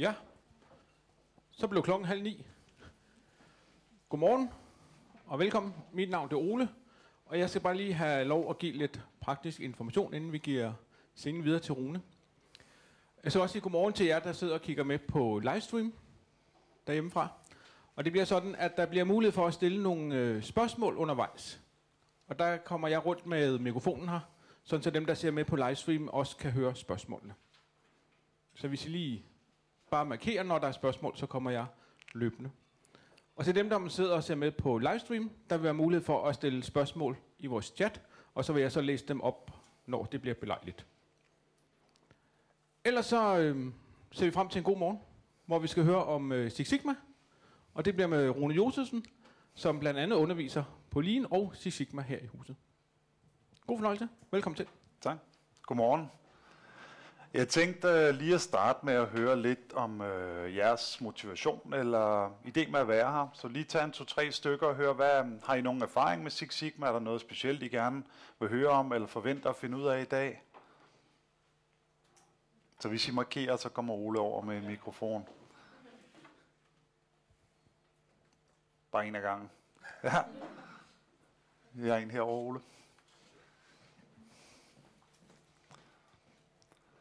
Ja. Så blev klokken halv ni. Godmorgen og velkommen. Mit navn er Ole, og jeg skal bare lige have lov at give lidt praktisk information, inden vi giver scenen videre til Rune. Jeg skal også sige godmorgen til jer, der sidder og kigger med på livestream derhjemmefra. Og det bliver sådan, at der bliver mulighed for at stille nogle øh, spørgsmål undervejs. Og der kommer jeg rundt med mikrofonen her, sådan så dem, der ser med på livestream, også kan høre spørgsmålene. Så hvis I lige bare markerer, når der er spørgsmål, så kommer jeg løbende. Og til dem, der sidder og ser med på livestream, der vil være mulighed for at stille spørgsmål i vores chat, og så vil jeg så læse dem op, når det bliver belejligt. Ellers så øh, ser vi frem til en god morgen, hvor vi skal høre om øh, Six Sigma, og det bliver med Rune Josefsen, som blandt andet underviser på Lean og Six Sigma her i huset. God fornøjelse. Velkommen til. Tak. Godmorgen. Jeg tænkte øh, lige at starte med at høre lidt om øh, jeres motivation eller idé med at være her. Så lige tage en to-tre stykker og høre, hvad, mm, har I nogen erfaring med Six Sigma? Er der noget specielt, I gerne vil høre om eller forventer at finde ud af i dag? Så hvis I markerer, så kommer Ole over med en mikrofon. Bare en af gangen. Ja. Jeg er en her, Ole.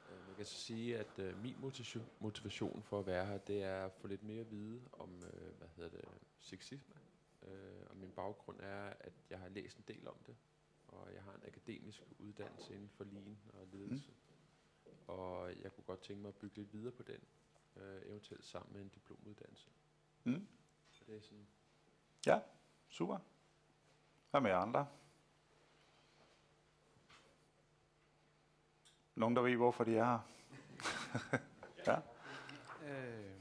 Jeg kan så sige, at øh, min motivation, motivation for at være her, det er at få lidt mere at vide om, øh, hvad hedder det, sexisme. Øh, og min baggrund er, at jeg har læst en del om det, og jeg har en akademisk uddannelse inden for lean og ledelse. Mm. Og jeg kunne godt tænke mig at bygge lidt videre på den, øh, eventuelt sammen med en diplomuddannelse. Mm. Så det er sådan, Ja, super. Hvad med andre? Nogen, der ved, hvorfor de er her? ja. Øh,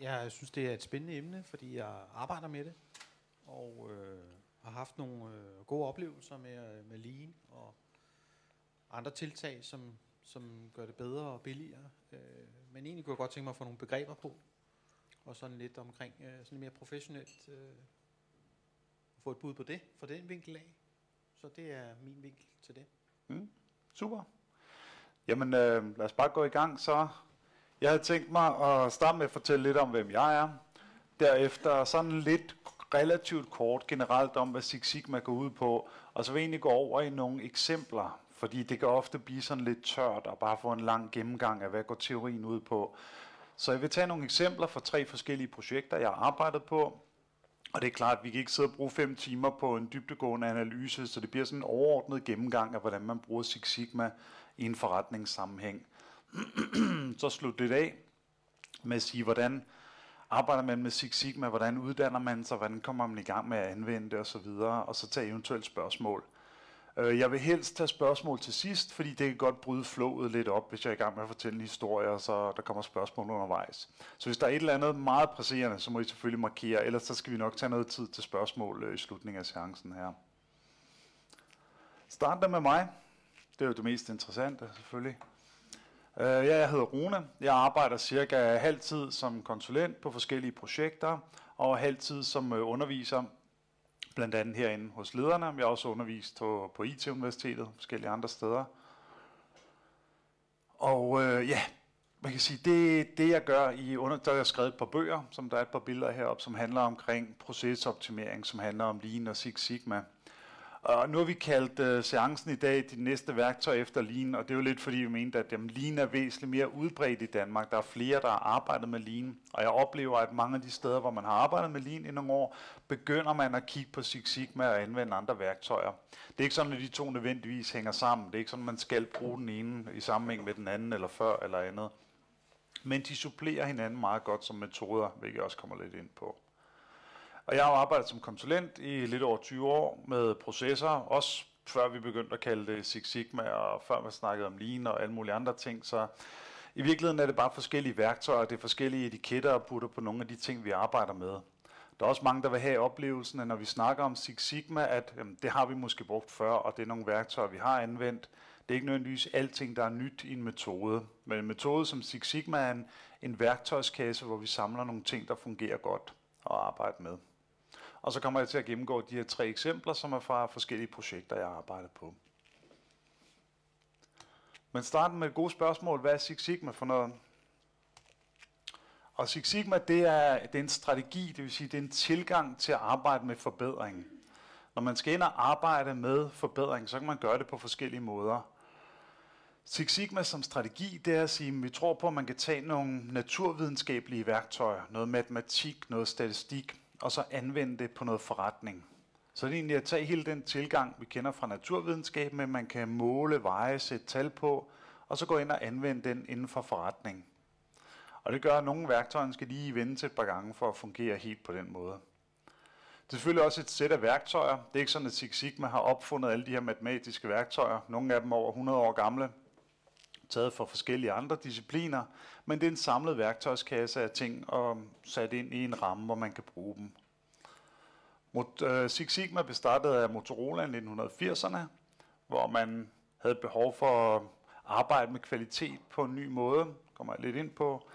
jeg synes, det er et spændende emne, fordi jeg arbejder med det, og øh, har haft nogle øh, gode oplevelser med, med lean og andre tiltag, som, som gør det bedre og billigere. Øh, men egentlig kunne jeg godt tænke mig at få nogle begreber på, og sådan lidt omkring, øh, sådan lidt mere professionelt, øh, få et bud på det, fra den vinkel af. Så det er min vinkel til det. Mm, super. Jamen, øh, lad os bare gå i gang så. Jeg havde tænkt mig at starte med at fortælle lidt om, hvem jeg er. Derefter sådan lidt relativt kort generelt om, hvad Six Sigma går ud på. Og så vil jeg egentlig gå over i nogle eksempler, fordi det kan ofte blive sådan lidt tørt og bare få en lang gennemgang af, hvad går teorien ud på. Så jeg vil tage nogle eksempler fra tre forskellige projekter, jeg har arbejdet på. Og det er klart, at vi kan ikke sidde og bruge fem timer på en dybdegående analyse, så det bliver sådan en overordnet gennemgang af, hvordan man bruger Six Sigma i en forretningssammenhæng. så slut det af med at sige, hvordan arbejder man med Six Sigma, hvordan uddanner man sig, hvordan kommer man i gang med at anvende det osv., og så tage eventuelt spørgsmål. Øh, jeg vil helst tage spørgsmål til sidst, fordi det kan godt bryde flowet lidt op, hvis jeg er i gang med at fortælle en historie, og så der kommer spørgsmål undervejs. Så hvis der er et eller andet meget presserende, så må I selvfølgelig markere, ellers så skal vi nok tage noget tid til spørgsmål øh, i slutningen af seancen her. Start med mig. Det er jo det mest interessante, selvfølgelig. Uh, jeg hedder Rune. Jeg arbejder cirka halvtid som konsulent på forskellige projekter, og halvtid som øh, underviser, blandt andet herinde hos lederne. Jeg har også undervist på, på IT-universitetet og forskellige andre steder. Og uh, ja, man kan sige, det, det jeg gør i under, der har jeg skrevet et par bøger, som der er et par billeder heroppe, som handler omkring procesoptimering, som handler om Lean og Six Sigma. Og nu har vi kaldt uh, seancen i dag de næste værktøj efter Lean, og det er jo lidt fordi vi mente, at jamen, Lean er væsentligt mere udbredt i Danmark. Der er flere, der har arbejdet med Lean, og jeg oplever, at mange af de steder, hvor man har arbejdet med Lean i nogle år, begynder man at kigge på Six Sigma og anvende andre værktøjer. Det er ikke sådan, at de to nødvendigvis hænger sammen. Det er ikke sådan, at man skal bruge den ene i sammenhæng med den anden, eller før eller andet. Men de supplerer hinanden meget godt som metoder, hvilket jeg også kommer lidt ind på. Og jeg har arbejdet som konsulent i lidt over 20 år med processer, også før vi begyndte at kalde det Six Sigma, og før man snakkede om Lean og alle mulige andre ting. Så i virkeligheden er det bare forskellige værktøjer, det er forskellige etiketter og putter på nogle af de ting, vi arbejder med. Der er også mange, der vil have oplevelsen, at når vi snakker om Six Sigma, at jamen, det har vi måske brugt før, og det er nogle værktøjer, vi har anvendt. Det er ikke nødvendigvis alting, der er nyt i en metode. Men en metode som Six Sigma er en, en værktøjskasse, hvor vi samler nogle ting, der fungerer godt at arbejde med. Og så kommer jeg til at gennemgå de her tre eksempler, som er fra forskellige projekter, jeg har arbejdet på. Men starten med et godt spørgsmål. Hvad er Six Sigma for noget? Og Six Sigma, det er, det er en strategi, det vil sige, det er en tilgang til at arbejde med forbedring. Når man skal ind og arbejde med forbedring, så kan man gøre det på forskellige måder. Six Sigma som strategi, det er at sige, at vi tror på, at man kan tage nogle naturvidenskabelige værktøjer, noget matematik, noget statistik, og så anvende det på noget forretning. Så det er egentlig at tage hele den tilgang, vi kender fra naturvidenskaben, at man kan måle, veje, sætte tal på, og så gå ind og anvende den inden for forretning. Og det gør, at nogle værktøjer skal lige vende til et par gange for at fungere helt på den måde. Det er selvfølgelig også et sæt af værktøjer. Det er ikke sådan, at Six Sigma har opfundet alle de her matematiske værktøjer. Nogle af dem er over 100 år gamle, taget fra forskellige andre discipliner, men det er en samlet værktøjskasse af ting og sat ind i en ramme, hvor man kan bruge dem. Øh, Six Sigma blev startet af Motorola i 1980'erne, hvor man havde behov for at arbejde med kvalitet på en ny måde, kommer jeg lidt ind på.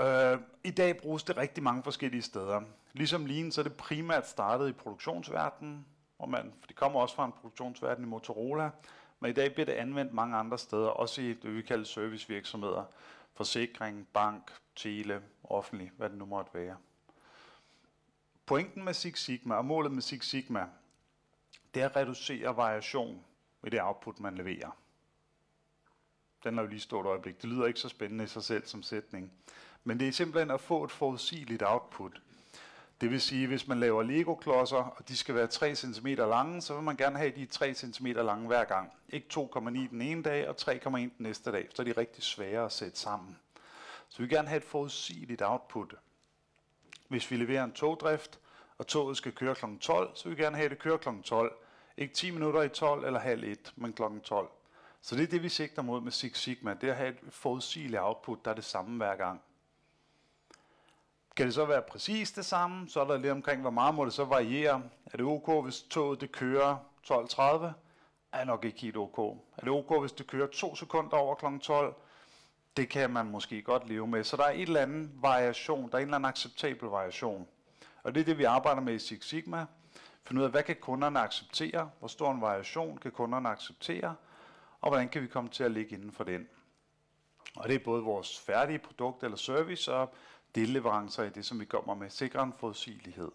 Øh, I dag bruges det rigtig mange forskellige steder. Ligesom Lean, så er det primært startet i produktionsverdenen, hvor man, for det kommer også fra en produktionsverden i Motorola, men i dag bliver det anvendt mange andre steder, også i det vi kalder servicevirksomheder, forsikring, bank, tele, offentlig, hvad det nu måtte være. Pointen med Six Sigma og målet med Six Sigma, det er at reducere variation i det output, man leverer. Den har jo lige stået et øjeblik. Det lyder ikke så spændende i sig selv som sætning. Men det er simpelthen at få et forudsigeligt output. Det vil sige, hvis man laver Lego-klodser, og de skal være 3 cm lange, så vil man gerne have de 3 cm lange hver gang. Ikke 2,9 den ene dag og 3,1 den næste dag, så er de rigtig svære at sætte sammen. Så vi vil gerne have et forudsigeligt output. Hvis vi leverer en togdrift, og toget skal køre kl. 12, så vil vi gerne have, det kører kl. 12. Ikke 10 minutter i 12 eller halv 1, men kl. 12. Så det er det, vi sigter mod med Six Sigma. Det er at have et forudsigeligt output, der er det samme hver gang. Kan det så være præcis det samme, så er der lidt omkring, hvor meget må det så variere. Er det ok, hvis toget det kører 12.30? Er nok ikke helt ok. Er det ok, hvis det kører to sekunder over kl. 12? Det kan man måske godt leve med. Så der er et eller andet variation, der er en eller anden acceptabel variation. Og det er det, vi arbejder med i Six Sigma. Finde ud af, hvad kan kunderne acceptere? Hvor stor en variation kan kunderne acceptere? Og hvordan kan vi komme til at ligge inden for den? Og det er både vores færdige produkt eller service, og delleverancer i det, som vi kommer med. Sikre en forudsigelighed.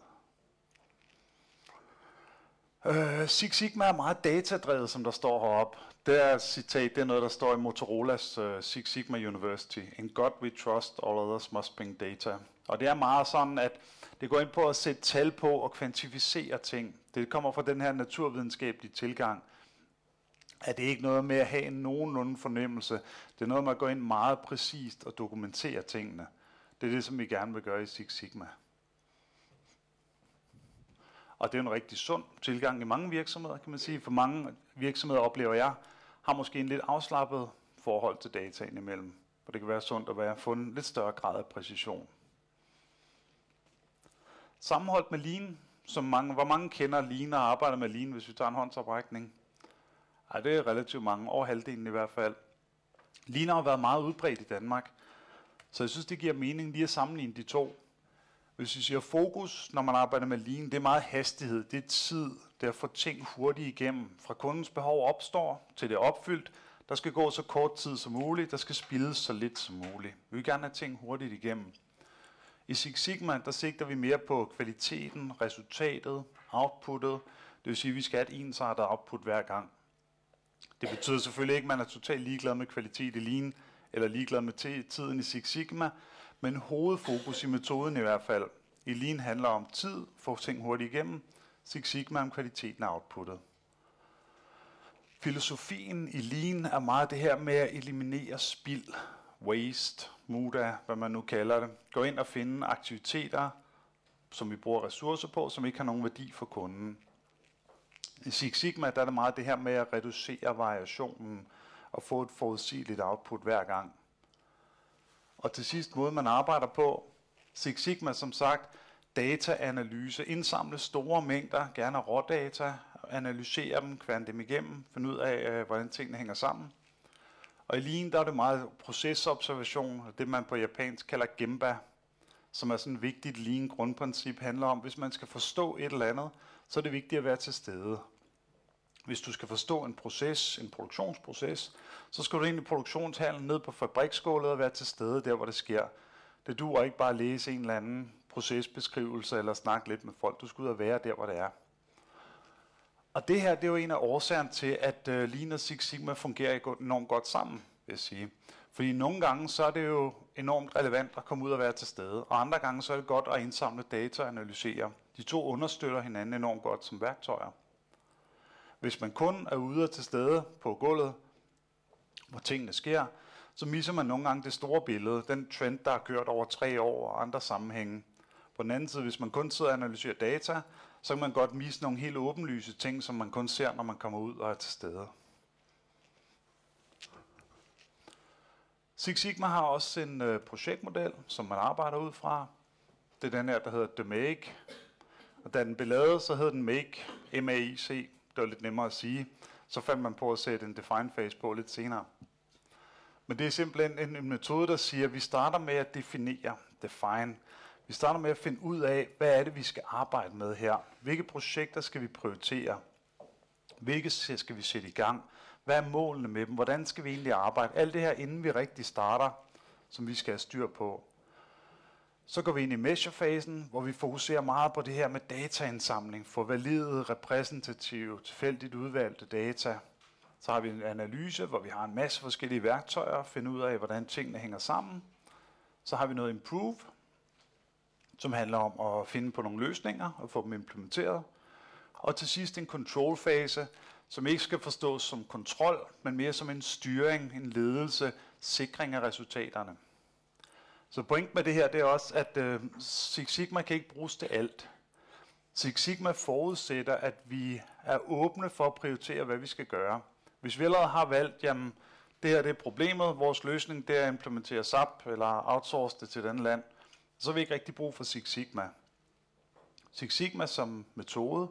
Uh, Six Sigma er meget datadrevet, som der står heroppe. Det er citat, det er noget, der står i Motorolas uh, Six Sigma University. In God we trust, all others must bring data. Og det er meget sådan, at det går ind på at sætte tal på og kvantificere ting. Det kommer fra den her naturvidenskabelige tilgang. At det ikke noget med at have en nogenlunde fornemmelse. Det er noget med at gå ind meget præcist og dokumentere tingene. Det er det, som vi gerne vil gøre i Six Sigma. Og det er en rigtig sund tilgang i mange virksomheder, kan man sige. For mange virksomheder oplever jeg, har måske en lidt afslappet forhold til dataen imellem. Og det kan være sundt at være, få en lidt større grad af præcision. Sammenholdt med Lean, som mange, hvor mange kender Lean og arbejder med Lean, hvis vi tager en håndsoprækning? Ej, det er relativt mange, over halvdelen i hvert fald. Lean har været meget udbredt i Danmark, så jeg synes, det giver mening lige at sammenligne de to. Hvis vi siger fokus, når man arbejder med Lean, det er meget hastighed, det er tid, det er at få ting hurtigt igennem. Fra kundens behov opstår til det er opfyldt, der skal gå så kort tid som muligt, der skal spildes så lidt som muligt. Vi vil gerne have ting hurtigt igennem. I Six Sigma, der sigter vi mere på kvaliteten, resultatet, outputtet. Det vil sige, at vi skal have et ensartet output hver gang. Det betyder selvfølgelig ikke, at man er totalt ligeglad med kvalitet i Lean, eller ligeglad med tiden i Six Sigma, men hovedfokus i metoden i hvert fald. I Lean handler om tid, få ting hurtigt igennem, Six Sigma om kvaliteten af outputtet. Filosofien i Lean er meget det her med at eliminere spild, waste, muda, hvad man nu kalder det. Gå ind og finde aktiviteter, som vi bruger ressourcer på, som ikke har nogen værdi for kunden. I Six Sigma der er det meget det her med at reducere variationen og få et forudsigeligt output hver gang. Og til sidst måde man arbejder på, Six Sigma som sagt, dataanalyse, indsamle store mængder, gerne rådata, analysere dem, kværne dem igennem, finde ud af, øh, hvordan tingene hænger sammen. Og i Lean, der er det meget procesobservation, det man på japansk kalder Gemba, som er sådan et vigtigt Lean grundprincip, handler om, hvis man skal forstå et eller andet, så er det vigtigt at være til stede. Hvis du skal forstå en proces, en produktionsproces, så skal du ind i produktionshallen ned på fabriksskålet og være til stede der, hvor det sker. Det duer ikke bare at læse en eller anden procesbeskrivelse eller snakke lidt med folk. Du skal ud og være der, hvor det er. Og det her, det er jo en af årsagerne til, at øh, Lean og Six Sigma fungerer enormt godt sammen, vil jeg sige. Fordi nogle gange, så er det jo enormt relevant at komme ud og være til stede, og andre gange, så er det godt at indsamle data og analysere. De to understøtter hinanden enormt godt som værktøjer. Hvis man kun er ude og til stede på gulvet, hvor tingene sker, så misser man nogle gange det store billede, den trend, der har kørt over tre år og andre sammenhænge. På den anden side, hvis man kun sidder og analyserer data, så kan man godt misse nogle helt åbenlyse ting, som man kun ser, når man kommer ud og er til stede. Six Sigma har også en øh, projektmodel, som man arbejder ud fra. Det er den her, der hedder The Make. Og da den blev lavet, så hed den Make, M-A-I-C. Det var lidt nemmere at sige. Så fandt man på at sætte en define phase på lidt senere. Men det er simpelthen en, en metode, der siger, at vi starter med at definere, define. Vi starter med at finde ud af, hvad er det, vi skal arbejde med her. Hvilke projekter skal vi prioritere? Hvilke skal vi sætte i gang? Hvad er målene med dem? Hvordan skal vi egentlig arbejde? Alt det her, inden vi rigtig starter, som vi skal have styr på. Så går vi ind i measure-fasen, hvor vi fokuserer meget på det her med dataindsamling, for valide, repræsentative, tilfældigt udvalgte data. Så har vi en analyse, hvor vi har en masse forskellige værktøjer, at finde ud af, hvordan tingene hænger sammen. Så har vi noget improve, som handler om at finde på nogle løsninger og få dem implementeret. Og til sidst en control-fase, som ikke skal forstås som kontrol, men mere som en styring, en ledelse, sikring af resultaterne. Så pointen med det her, det er også, at øh, Six Sigma kan ikke bruges til alt. Six Sigma forudsætter, at vi er åbne for at prioritere, hvad vi skal gøre. Hvis vi allerede har valgt, jamen, det her det er problemet, vores løsning det er at implementere SAP eller outsource det til et andet land, så har vi ikke rigtig brug for Six Sigma. Six Sigma som metode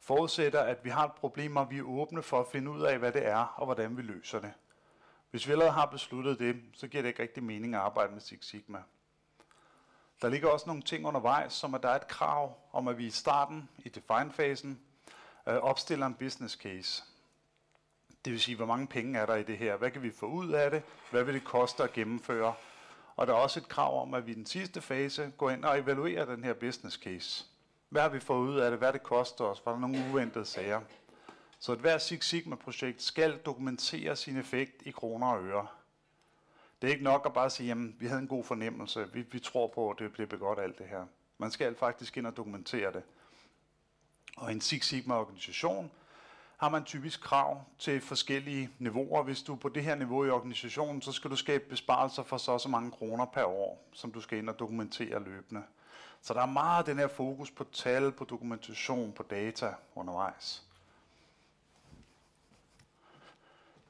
forudsætter, at vi har et problem, og vi er åbne for at finde ud af, hvad det er, og hvordan vi løser det. Hvis vi allerede har besluttet det, så giver det ikke rigtig mening at arbejde med Six Sigma. Der ligger også nogle ting undervejs, som at der er et krav om, at vi i starten, i define-fasen, øh, opstiller en business case. Det vil sige, hvor mange penge er der i det her? Hvad kan vi få ud af det? Hvad vil det koste at gennemføre? Og der er også et krav om, at vi i den sidste fase går ind og evaluerer den her business case. Hvad har vi fået ud af det? Hvad det koster os? Var der nogle uventede sager? Så et hver Six Sigma-projekt skal dokumentere sin effekt i kroner og øre. Det er ikke nok at bare sige, at vi havde en god fornemmelse, vi, vi tror på, at det bliver godt alt det her. Man skal faktisk ind og dokumentere det. Og en Six Sigma-organisation har man typisk krav til forskellige niveauer. Hvis du er på det her niveau i organisationen, så skal du skabe besparelser for så og så mange kroner per år, som du skal ind og dokumentere løbende. Så der er meget den her fokus på tal, på dokumentation, på data undervejs.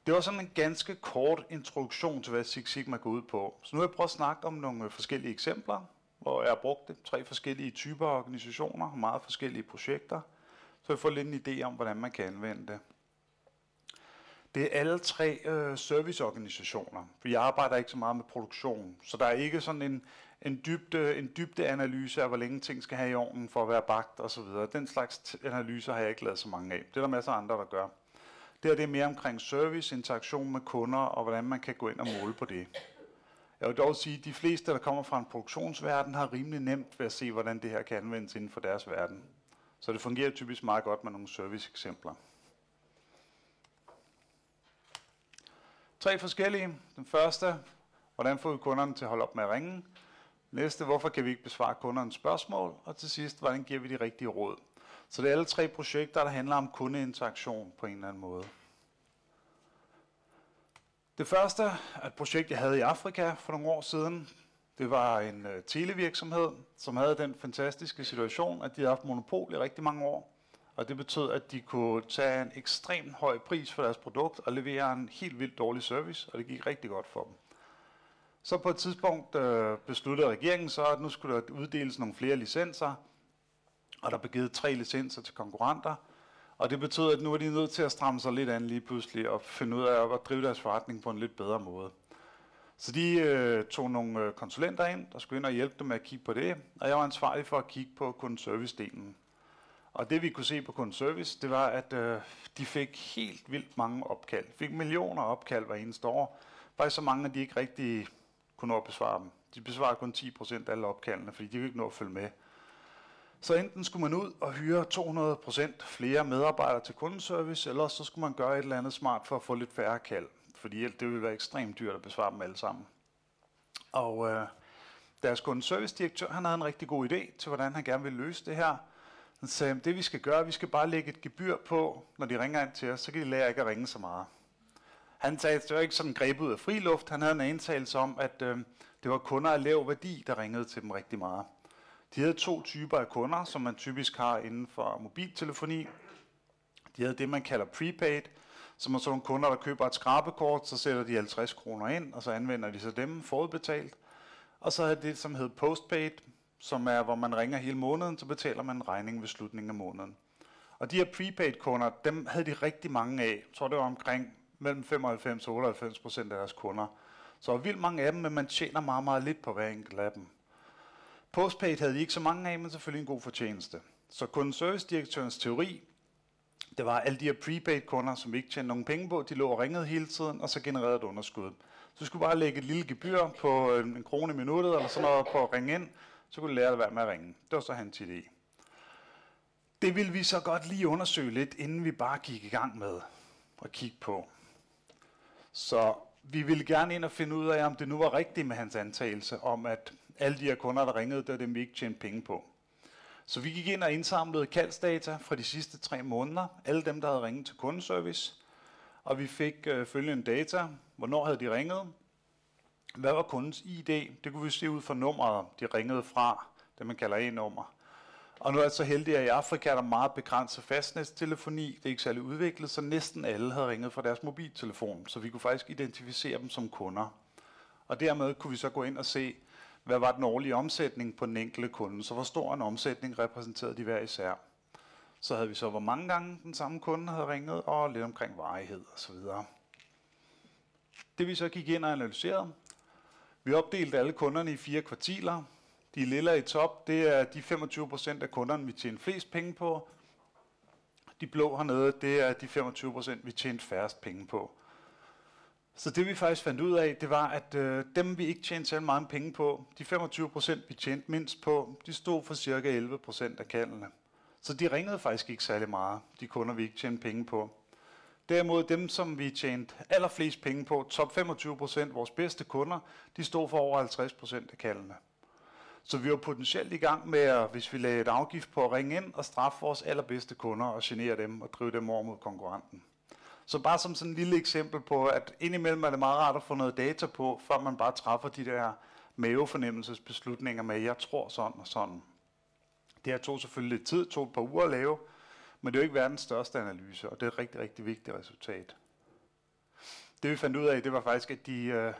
Det var sådan en ganske kort introduktion til, hvad Six Sigma går ud på. Så nu har jeg prøvet at snakke om nogle øh, forskellige eksempler, hvor jeg har brugt det. Tre forskellige typer af organisationer, meget forskellige projekter. Så jeg får lidt en idé om, hvordan man kan anvende det. Det er alle tre øh, serviceorganisationer. Vi arbejder ikke så meget med produktion, så der er ikke sådan en, en, dybde, en dybde analyse af, hvor længe ting skal have i ovnen for at være bagt osv. Den slags analyser har jeg ikke lavet så mange af. Det er der masser af andre, der gør. Det her det er mere omkring service, interaktion med kunder og hvordan man kan gå ind og måle på det. Jeg vil dog sige, at de fleste, der kommer fra en produktionsverden, har rimelig nemt ved at se, hvordan det her kan anvendes inden for deres verden. Så det fungerer typisk meget godt med nogle serviceeksempler. Tre forskellige. Den første, hvordan får vi kunderne til at holde op med at ringe? Næste, hvorfor kan vi ikke besvare kundernes spørgsmål? Og til sidst, hvordan giver vi de rigtige råd? Så det er alle tre projekter, der handler om kundeinteraktion på en eller anden måde. Det første er et projekt, jeg havde i Afrika for nogle år siden. Det var en øh, televirksomhed, som havde den fantastiske situation, at de havde haft monopol i rigtig mange år. Og det betød, at de kunne tage en ekstremt høj pris for deres produkt og levere en helt vildt dårlig service, og det gik rigtig godt for dem. Så på et tidspunkt øh, besluttede regeringen så, at nu skulle der uddeles nogle flere licenser, og der blev givet tre licenser til konkurrenter, og det betød, at nu er de nødt til at stramme sig lidt an lige pludselig og finde ud af at drive deres forretning på en lidt bedre måde. Så de øh, tog nogle øh, konsulenter ind, der skulle ind og hjælpe dem med at kigge på det, og jeg var ansvarlig for at kigge på kundeservice-delen. Og det vi kunne se på kundeservice, det var, at øh, de fik helt vildt mange opkald. Fik millioner opkald hver eneste år. Faktisk så mange, at de ikke rigtig kunne nå at besvare dem. De besvarede kun 10% af alle opkaldene, fordi de kunne ikke nå at følge med. Så enten skulle man ud og hyre 200% flere medarbejdere til kundeservice, eller så skulle man gøre et eller andet smart for at få lidt færre kald, fordi det ville være ekstremt dyrt at besvare dem alle sammen. Og øh, deres kundeservice-direktør, han havde en rigtig god idé til, hvordan han gerne ville løse det her. Han sagde, det vi skal gøre, vi skal bare lægge et gebyr på, når de ringer ind til os, så kan de lære ikke at ringe så meget. Han sagde, at det var ikke sådan grebet ud af friluft. Han havde en antagelse om, at øh, det var kunder af lav værdi, der ringede til dem rigtig meget. De havde to typer af kunder, som man typisk har inden for mobiltelefoni. De havde det, man kalder prepaid, som er sådan nogle kunder, der køber et skrabekort, så sætter de 50 kroner ind, og så anvender de så dem forudbetalt. Og så havde det, som hed postpaid, som er, hvor man ringer hele måneden, så betaler man en regning ved slutningen af måneden. Og de her prepaid-kunder, dem havde de rigtig mange af. Jeg tror, det var omkring mellem 95 og 98 procent af deres kunder. Så vildt mange af dem, men man tjener meget, meget lidt på hver enkelt af dem. Postpaid havde de ikke så mange af, men selvfølgelig en god fortjeneste. Så kundeservice-direktørens teori, det var alle de her prepaid-kunder, som ikke tjente nogen penge på, de lå og ringede hele tiden, og så genererede et underskud. Så du skulle bare lægge et lille gebyr på øh, en krone i minuttet, eller sådan noget på at ringe ind, så kunne du lære at være med at ringe. Det var så hans idé. Det ville vi så godt lige undersøge lidt, inden vi bare gik i gang med at kigge på. Så vi ville gerne ind og finde ud af, om det nu var rigtigt med hans antagelse om, at alle de her kunder, der ringede, det var dem, vi ikke tjente penge på. Så vi gik ind og indsamlede kaldsdata fra de sidste tre måneder, alle dem, der havde ringet til kundeservice, og vi fik øh, følgende data. Hvornår havde de ringet? Hvad var kundens ID? Det kunne vi se ud fra nummeret, de ringede fra, det man kalder E-nummer. Og nu er jeg så heldig, at i Afrika er der meget begrænset fastnettelefoni. Det er ikke særlig udviklet, så næsten alle havde ringet fra deres mobiltelefon. Så vi kunne faktisk identificere dem som kunder. Og dermed kunne vi så gå ind og se, hvad var den årlige omsætning på den enkelte kunde. Så hvor stor en omsætning repræsenterede de hver især. Så havde vi så, hvor mange gange den samme kunde havde ringet, og lidt omkring varighed osv. Det vi så gik ind og analyserede, vi opdelte alle kunderne i fire kvartiler. De lilla i top, det er de 25% af kunderne, vi tjener flest penge på. De blå hernede, det er de 25%, vi tjente færrest penge på. Så det vi faktisk fandt ud af, det var, at øh, dem vi ikke tjente særlig meget penge på, de 25% vi tjente mindst på, de stod for cirka 11% af kaldene. Så de ringede faktisk ikke særlig meget, de kunder vi ikke tjente penge på. Derimod dem, som vi tjente allerflest penge på, top 25 procent, vores bedste kunder, de stod for over 50 procent af kaldene. Så vi var potentielt i gang med, at, hvis vi lagde et afgift på at ringe ind og straffe vores allerbedste kunder og genere dem og drive dem over mod konkurrenten. Så bare som sådan et lille eksempel på, at indimellem er det meget rart at få noget data på, før man bare træffer de der mavefornemmelsesbeslutninger med, jeg tror sådan og sådan. Det her tog selvfølgelig lidt tid, tog et par uger at lave, men det er jo ikke verdens største analyse, og det er et rigtig, rigtig vigtigt resultat. Det vi fandt ud af, det var faktisk, at de, øh,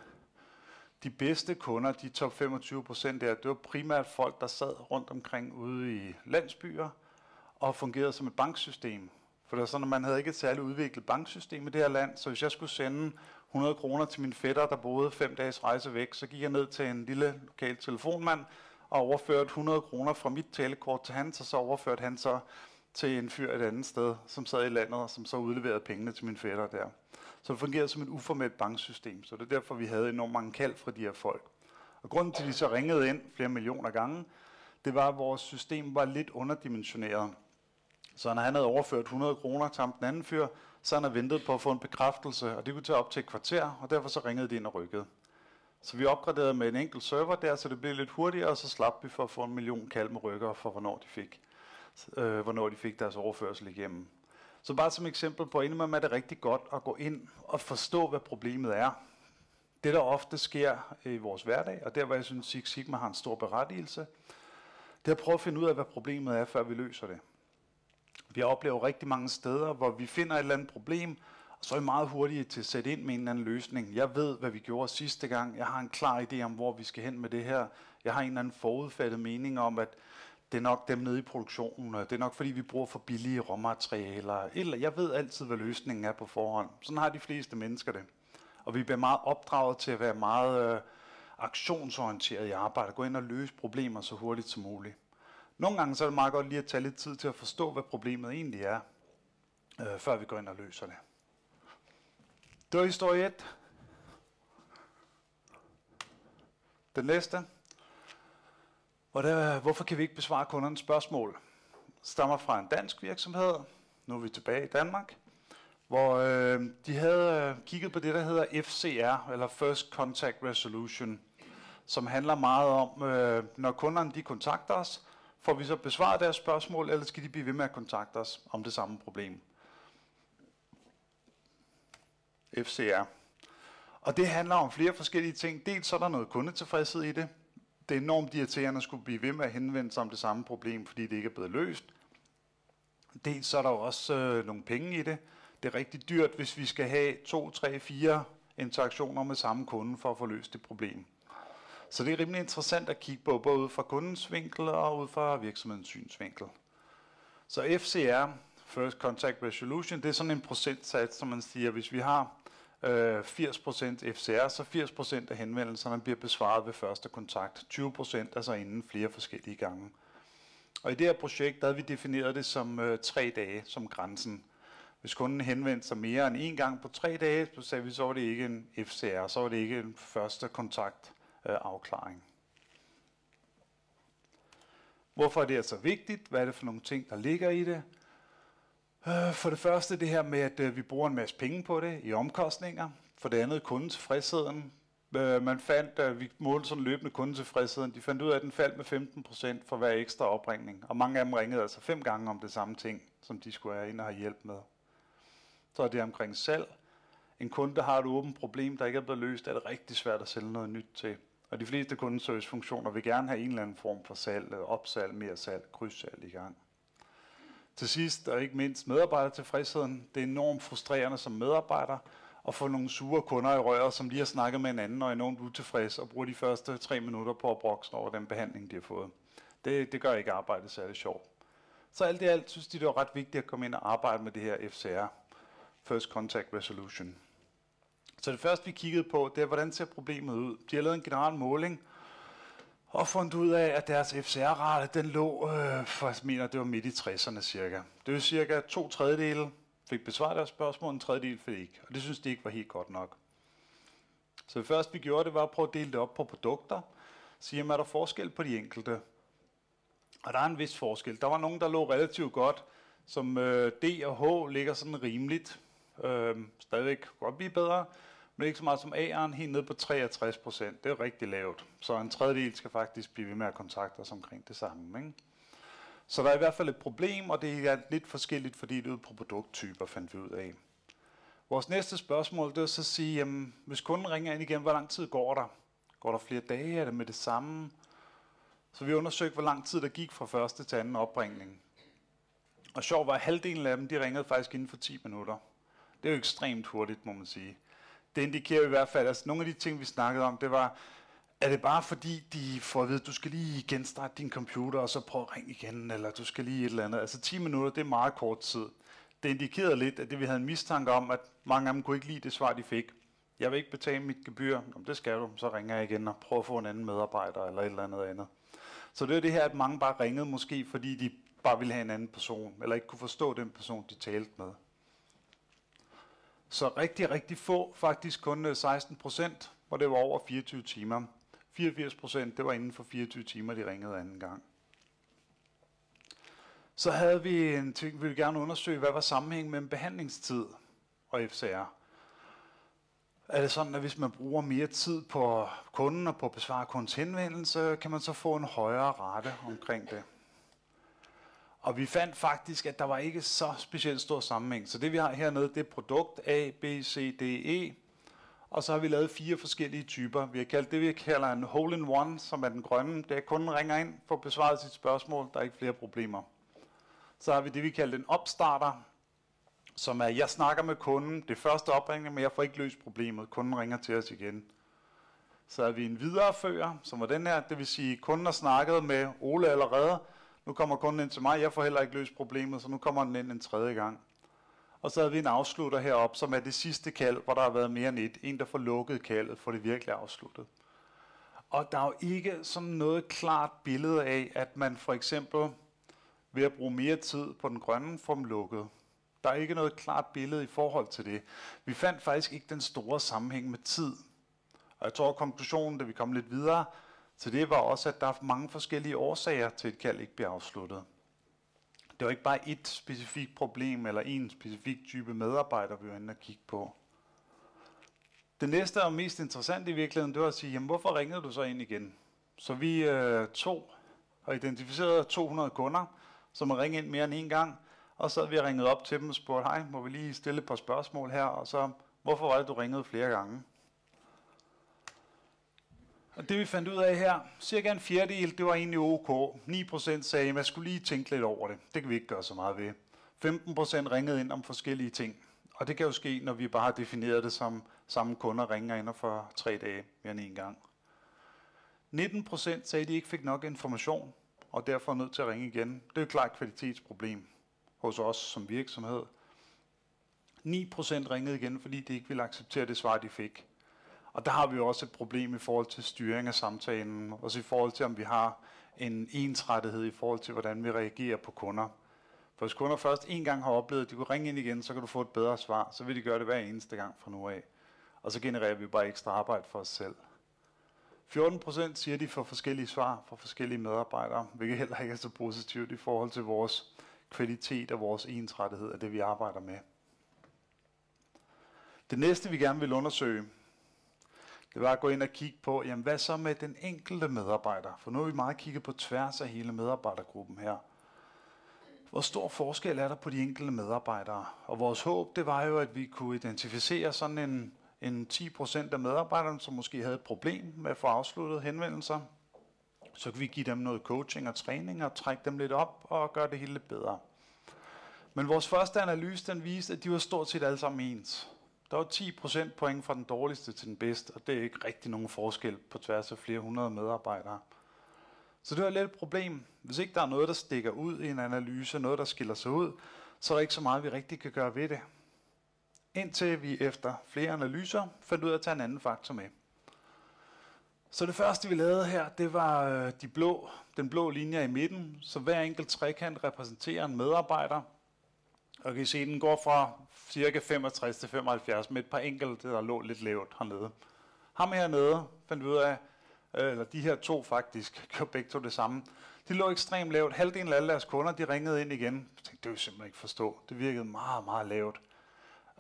de bedste kunder, de top 25 procent der, det var primært folk, der sad rundt omkring ude i landsbyer og fungerede som et banksystem. For det var sådan, at man havde ikke et særligt udviklet banksystem i det her land, så hvis jeg skulle sende 100 kroner til min fætter, der boede fem dages rejse væk, så gik jeg ned til en lille lokal telefonmand og overførte 100 kroner fra mit telekort til hans, og så overførte han så til en fyr et andet sted, som sad i landet, og som så udleverede pengene til min fætter der. Så det fungerede som et uformelt banksystem, så det er derfor, vi havde enormt mange kald fra de her folk. Og grunden til, at de så ringede ind flere millioner gange, det var, at vores system var lidt underdimensioneret. Så når han havde overført 100 kroner til ham den anden fyr, så han havde ventet på at få en bekræftelse, og det kunne tage op til et kvarter, og derfor så ringede de ind og rykkede. Så vi opgraderede med en enkelt server der, så det blev lidt hurtigere, og så slap vi for at få en million kald med rykker for, hvornår de fik øh, hvornår de fik deres overførsel igennem. Så bare som eksempel på, indimellem er det rigtig godt at gå ind og forstå, hvad problemet er. Det, der ofte sker i vores hverdag, og der, hvor jeg synes, Six Sigma har en stor berettigelse, det er at prøve at finde ud af, hvad problemet er, før vi løser det. Vi oplever rigtig mange steder, hvor vi finder et eller andet problem, og så er vi meget hurtige til at sætte ind med en eller anden løsning. Jeg ved, hvad vi gjorde sidste gang. Jeg har en klar idé om, hvor vi skal hen med det her. Jeg har en eller anden forudfattet mening om, at det er nok dem nede i produktionen, det er nok fordi vi bruger for billige råmaterialer, eller jeg ved altid, hvad løsningen er på forhånd. Sådan har de fleste mennesker det. Og vi bliver meget opdraget til at være meget øh, aktionsorienteret i arbejdet, gå ind og løse problemer så hurtigt som muligt. Nogle gange så er det meget godt lige at tage lidt tid til at forstå, hvad problemet egentlig er, øh, før vi går ind og løser det. Det var historie 1. Den næste. Hvordan, hvorfor kan vi ikke besvare kundernes spørgsmål? Stammer fra en dansk virksomhed. Nu er vi tilbage i Danmark. Hvor øh, de havde øh, kigget på det, der hedder FCR, eller First Contact Resolution, som handler meget om, øh, når kunderne de kontakter os, får vi så besvaret deres spørgsmål, eller skal de blive ved med at kontakte os om det samme problem? FCR. Og det handler om flere forskellige ting. Dels så er der noget kundetilfredshed i det. Det er enormt irriterende at skulle blive ved med at henvende sig om det samme problem, fordi det ikke er blevet løst. Dels så er der også øh, nogle penge i det. Det er rigtig dyrt, hvis vi skal have to, tre, fire interaktioner med samme kunde for at få løst det problem. Så det er rimelig interessant at kigge på, både ud fra kundens vinkel og ud fra virksomhedens synsvinkel. Så FCR, First Contact Resolution, det er sådan en procentsats, som man siger, hvis vi har øh, 80% FCR, så 80% af henvendelserne bliver besvaret ved første kontakt. 20% altså inden flere forskellige gange. Og i det her projekt, der havde vi defineret det som øh, tre dage som grænsen. Hvis kunden henvendte sig mere end en gang på tre dage, så sagde vi, så var det ikke en FCR, så var det ikke en første kontakt øh, afklaring. Hvorfor er det altså vigtigt? Hvad er det for nogle ting, der ligger i det? Øh, for det første det her med, at øh, vi bruger en masse penge på det i omkostninger. For det andet kundetilfredsheden. Øh, man fandt, at vi målte sådan løbende kundetilfredsheden. De fandt ud af, at den faldt med 15% for hver ekstra opringning. Og mange af dem ringede altså fem gange om det samme ting, som de skulle have ind og have hjælp med. Så er det omkring salg. En kunde, der har et åbent problem, der ikke er blevet løst, er det rigtig svært at sælge noget nyt til. Og de fleste kundeservicefunktioner vil gerne have en eller anden form for salg, opsalg, mere salg, krydssalg i gang. Til sidst, og ikke mindst medarbejdertilfredsheden. Det er enormt frustrerende som medarbejder at få nogle sure kunder i røret, som lige har snakket med en anden og er enormt utilfreds og bruger de første tre minutter på at brokse over den behandling, de har fået. Det, det gør ikke arbejdet særlig sjovt. Så alt i alt synes de, det var ret vigtigt at komme ind og arbejde med det her FCR, First Contact Resolution. Så det første, vi kiggede på, det er, hvordan ser problemet ud. De har lavet en generel måling, og fundet ud af, at deres FCR-rate, den lå, øh, for jeg mener, det var midt i 60'erne cirka. Det var cirka to tredjedele fik besvaret deres spørgsmål, en tredjedel fik ikke. Og det synes de ikke var helt godt nok. Så det første, vi gjorde, det var at prøve at dele det op på produkter. Sige, er der forskel på de enkelte? Og der er en vis forskel. Der var nogen, der lå relativt godt, som øh, D og H ligger sådan rimeligt. Øh, stadigvæk godt blive bedre men ikke så meget som A'eren, helt ned på 63 procent. Det er rigtig lavt. Så en tredjedel skal faktisk blive ved med at kontakte os omkring det samme. Ikke? Så der er i hvert fald et problem, og det er lidt forskelligt fordelt ud på produkttyper, fandt vi ud af. Vores næste spørgsmål, det er så at sige, jamen, hvis kunden ringer ind igen, hvor lang tid går der? Går der flere dage? Er det med det samme? Så vi undersøgte, hvor lang tid der gik fra første til anden opringning. Og sjovt var, at halvdelen af dem, de ringede faktisk inden for 10 minutter. Det er jo ekstremt hurtigt, må man sige det indikerer i hvert fald, altså nogle af de ting, vi snakkede om, det var, er det bare fordi, de får at vide, at du skal lige genstarte din computer, og så prøve at ringe igen, eller du skal lige et eller andet. Altså 10 minutter, det er meget kort tid. Det indikerede lidt, at det vi havde en mistanke om, at mange af dem kunne ikke lide det svar, de fik. Jeg vil ikke betale mit gebyr. Om det skal du, så ringer jeg igen og prøver at få en anden medarbejder, eller et eller andet andet. Så det er det her, at mange bare ringede måske, fordi de bare ville have en anden person, eller ikke kunne forstå den person, de talte med. Så rigtig, rigtig få, faktisk kun øh, 16 procent, hvor det var over 24 timer. 84 procent, det var inden for 24 timer, de ringede anden gang. Så havde vi en ting, vi ville gerne undersøge, hvad var sammenhængen mellem behandlingstid og FCR. Er det sådan, at hvis man bruger mere tid på kunden og på at besvare kundens henvendelse, kan man så få en højere rate omkring det? Og vi fandt faktisk, at der var ikke så specielt stor sammenhæng. Så det vi har hernede, det er produkt A, B, C, D, E. Og så har vi lavet fire forskellige typer. Vi har kaldt det, vi kalder en hole-in-one, som er den grønne. Det er kunden ringer ind for at besvare sit spørgsmål. Der er ikke flere problemer. Så har vi det, vi kalder en opstarter, som er, jeg snakker med kunden, det første opringning, men jeg får ikke løst problemet. Kunden ringer til os igen. Så har vi en viderefører, som var den her, det vil sige, kunden har snakket med Ole allerede, nu kommer kunden ind til mig, jeg får heller ikke løst problemet, så nu kommer den ind en tredje gang. Og så havde vi en afslutter herop, som er det sidste kald, hvor der har været mere end et. En, der får lukket kaldet, får det virkelig afsluttet. Og der er jo ikke sådan noget klart billede af, at man for eksempel ved at bruge mere tid på den grønne får dem lukket. Der er ikke noget klart billede i forhold til det. Vi fandt faktisk ikke den store sammenhæng med tid. Og jeg tror, at konklusionen, da vi kom lidt videre, så det var også, at der er mange forskellige årsager til, at et kald ikke bliver afsluttet. Det var ikke bare et specifikt problem eller en specifik type medarbejder, vi var inde og kigge på. Det næste og mest interessante i virkeligheden, det var at sige, jamen hvorfor ringede du så ind igen? Så vi øh, tog og identificerede 200 kunder, som har ringet ind mere end en gang, og så havde vi ringet op til dem og spurgt, hej, må vi lige stille et par spørgsmål her, og så, hvorfor var det, du ringede flere gange? Og det vi fandt ud af her, cirka en fjerdedel, det var egentlig ok. 9% sagde, at man skulle lige tænke lidt over det. Det kan vi ikke gøre så meget ved. 15% ringede ind om forskellige ting. Og det kan jo ske, når vi bare har defineret det som samme kunder ringer ind for tre dage mere end en gang. 19% sagde, at de ikke fik nok information, og derfor er nødt til at ringe igen. Det er jo et klart kvalitetsproblem hos os som virksomhed. 9% ringede igen, fordi de ikke ville acceptere det svar, de fik. Og der har vi også et problem i forhold til styring af samtalen, også i forhold til, om vi har en ensrettighed i forhold til, hvordan vi reagerer på kunder. For hvis kunder først en gang har oplevet, at de kunne ringe ind igen, så kan du få et bedre svar, så vil de gøre det hver eneste gang fra nu af. Og så genererer vi bare ekstra arbejde for os selv. 14 procent siger, at de får forskellige svar fra forskellige medarbejdere, hvilket heller ikke er så positivt i forhold til vores kvalitet og vores ensrettighed af det, vi arbejder med. Det næste, vi gerne vil undersøge, det var at gå ind og kigge på, jamen hvad så med den enkelte medarbejder? For nu har vi meget kigget på tværs af hele medarbejdergruppen her. Hvor stor forskel er der på de enkelte medarbejdere? Og vores håb, det var jo, at vi kunne identificere sådan en, en 10% af medarbejderne, som måske havde et problem med at få afsluttet henvendelser. Så kan vi give dem noget coaching og træning og trække dem lidt op og gøre det hele lidt bedre. Men vores første analyse, den viste, at de var stort set alle sammen ens. Der var 10 procentpoint fra den dårligste til den bedste, og det er ikke rigtig nogen forskel på tværs af flere hundrede medarbejdere. Så det er lidt et problem. Hvis ikke der er noget, der stikker ud i en analyse, noget, der skiller sig ud, så er der ikke så meget, vi rigtig kan gøre ved det. Indtil vi efter flere analyser fandt ud af at tage en anden faktor med. Så det første, vi lavede her, det var øh, de blå, den blå linje i midten. Så hver enkelt trekant repræsenterer en medarbejder. Og kan I se, den går fra cirka 65 til 75 med et par enkelte, der lå lidt lavt hernede. Ham hernede fandt vi ud af, øh, eller de her to faktisk, gjorde begge to det samme. De lå ekstremt lavt. Halvdelen af alle deres kunder, de ringede ind igen. Jeg tænkte, det vil simpelthen ikke forstå. Det virkede meget, meget lavt.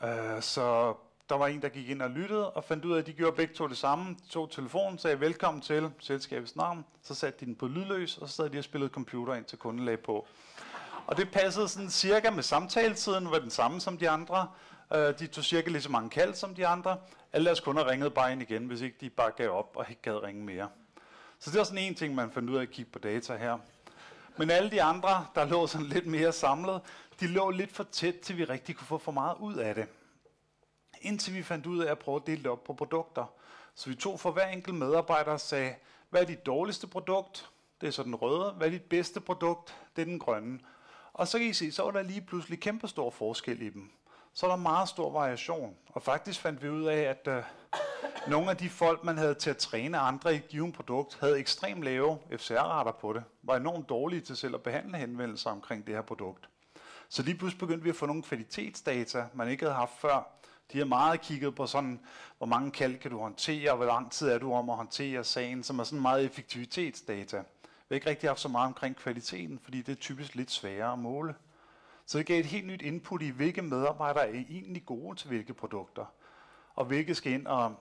Øh, så der var en, der gik ind og lyttede, og fandt ud af, at de gjorde begge to det samme. De tog telefonen, sagde velkommen til selskabets navn, så satte de den på lydløs, og så sad de og spillede computer ind til kunden lagde på. Og det passede sådan cirka med samtaletiden, var den samme som de andre. Øh, de tog cirka lige så mange kald som de andre. Alle deres kunder ringede bare ind igen, hvis ikke de bare gav op og ikke gad ringe mere. Så det var sådan en ting, man fandt ud af at kigge på data her. Men alle de andre, der lå sådan lidt mere samlet, de lå lidt for tæt, til vi rigtig kunne få for meget ud af det. Indtil vi fandt ud af at prøve at dele det op på produkter. Så vi tog for hver enkelt medarbejder og sagde, hvad er dit dårligste produkt? Det er så den røde. Hvad er dit bedste produkt? Det er den grønne. Og så kan I se, så var der lige pludselig kæmpe stor forskel i dem. Så er der meget stor variation. Og faktisk fandt vi ud af, at øh, nogle af de folk, man havde til at træne andre i et givet produkt, havde ekstremt lave FCR-rater på det. Var enormt dårlige til selv at behandle henvendelser omkring det her produkt. Så lige pludselig begyndte vi at få nogle kvalitetsdata, man ikke havde haft før. De har meget kigget på sådan, hvor mange kald kan du håndtere, og hvor lang tid er du om at håndtere sagen, som er sådan meget effektivitetsdata. Vi har ikke rigtig haft så meget omkring kvaliteten, fordi det er typisk lidt sværere at måle. Så det gav et helt nyt input i, hvilke medarbejdere er egentlig gode til hvilke produkter, og hvilke skal ind og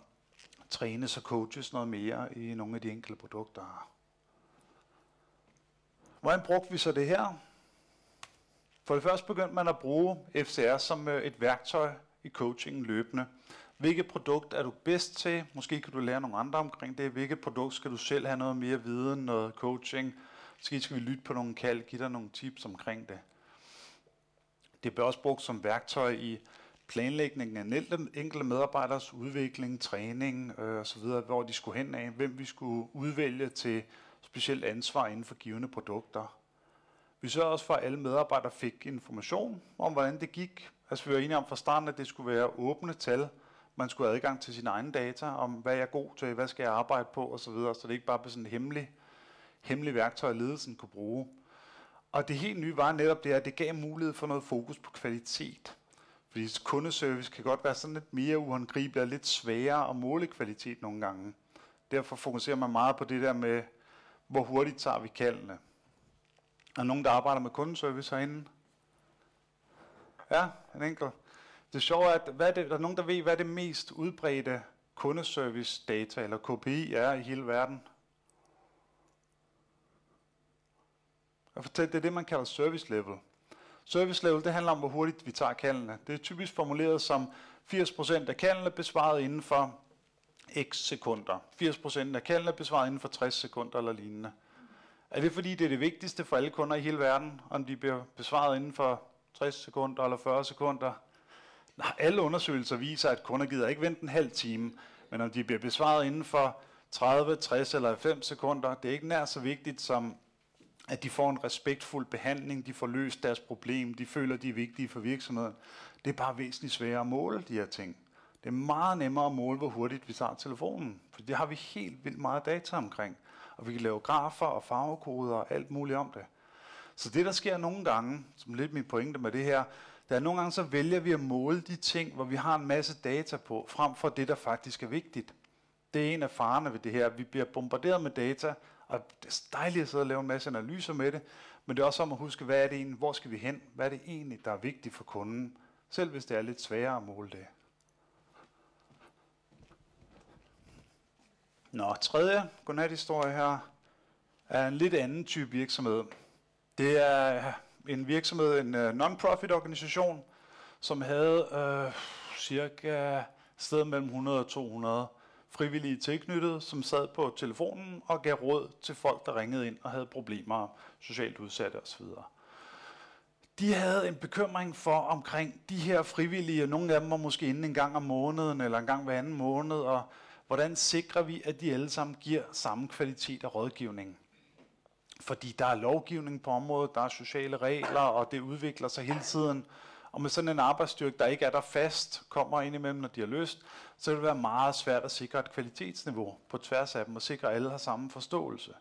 trænes og coaches noget mere i nogle af de enkelte produkter. Hvordan brugte vi så det her? For det første begyndte man at bruge FCR som øh, et værktøj i coachingen løbende. Hvilket produkt er du bedst til? Måske kan du lære nogle andre omkring det. Hvilket produkt skal du selv have noget mere viden, noget coaching? Måske skal vi lytte på nogle kald, give dig nogle tips omkring det. Det bliver også brugt som værktøj i planlægningen af enkelte medarbejderes udvikling, træning øh, osv., hvor de skulle hen af, hvem vi skulle udvælge til specielt ansvar inden for givende produkter. Vi sørger også for, at alle medarbejdere fik information om, hvordan det gik. Altså vi var enige om fra starten, at det skulle være åbne tal. Man skulle have adgang til sine egne data om, hvad jeg er god til, hvad skal jeg arbejde på osv., så, så det ikke bare blev sådan et hemmeligt, hemmelig værktøj, ledelsen kunne bruge. Og det helt nye var netop det, at det gav mulighed for noget fokus på kvalitet. Fordi kundeservice kan godt være sådan lidt mere uhåndgribeligt og lidt sværere at måle kvalitet nogle gange. Derfor fokuserer man meget på det der med, hvor hurtigt tager vi kaldene. Er nogen, der arbejder med kundeservice herinde? Ja, en enkelt. Det sjove er, at hvad er det, der er nogen, der ved, hvad det mest udbredte kundeservice data, eller KPI, er i hele verden. Jeg fortæller, det er det, man kalder service level. Service level, det handler om, hvor hurtigt vi tager kaldene. Det er typisk formuleret som 80% af kaldene besvaret inden for x sekunder. 80% af kaldene besvaret inden for 60 sekunder eller lignende. Er det fordi, det er det vigtigste for alle kunder i hele verden, om de bliver besvaret inden for 60 sekunder eller 40 sekunder? Alle undersøgelser viser, at kunder gider ikke vente en halv time, men om de bliver besvaret inden for 30, 60 eller 90 sekunder, det er ikke nær så vigtigt som, at de får en respektfuld behandling, de får løst deres problem, de føler, de er vigtige for virksomheden. Det er bare væsentligt sværere at måle de her ting. Det er meget nemmere at måle, hvor hurtigt vi tager telefonen, for det har vi helt vildt meget data omkring. Og vi kan lave grafer og farvekoder og alt muligt om det. Så det, der sker nogle gange, som lidt min pointe med det her, der er nogle gange, så vælger vi at måle de ting, hvor vi har en masse data på, frem for det, der faktisk er vigtigt. Det er en af farerne ved det her. Vi bliver bombarderet med data, og det er dejligt at sidde og lave en masse analyser med det, men det er også om at huske, hvad er det egentlig, hvor skal vi hen? Hvad er det egentlig, der er vigtigt for kunden? Selv hvis det er lidt sværere at måle det. Nå, tredje godnat-historie her er en lidt anden type virksomhed. Det er en virksomhed, en uh, non-profit organisation, som havde uh, cirka sted mellem 100 og 200 frivillige tilknyttet, som sad på telefonen og gav råd til folk, der ringede ind og havde problemer, socialt udsatte osv. De havde en bekymring for omkring de her frivillige, og nogle af dem var måske inde en gang om måneden eller en gang hver anden måned, og hvordan sikrer vi, at de alle sammen giver samme kvalitet af rådgivning? Fordi der er lovgivning på området, der er sociale regler, og det udvikler sig hele tiden. Og med sådan en arbejdsstyrke, der ikke er der fast, kommer ind imellem, når de har lyst, så vil det være meget svært at sikre et kvalitetsniveau på tværs af dem, og sikre, at alle har samme forståelse.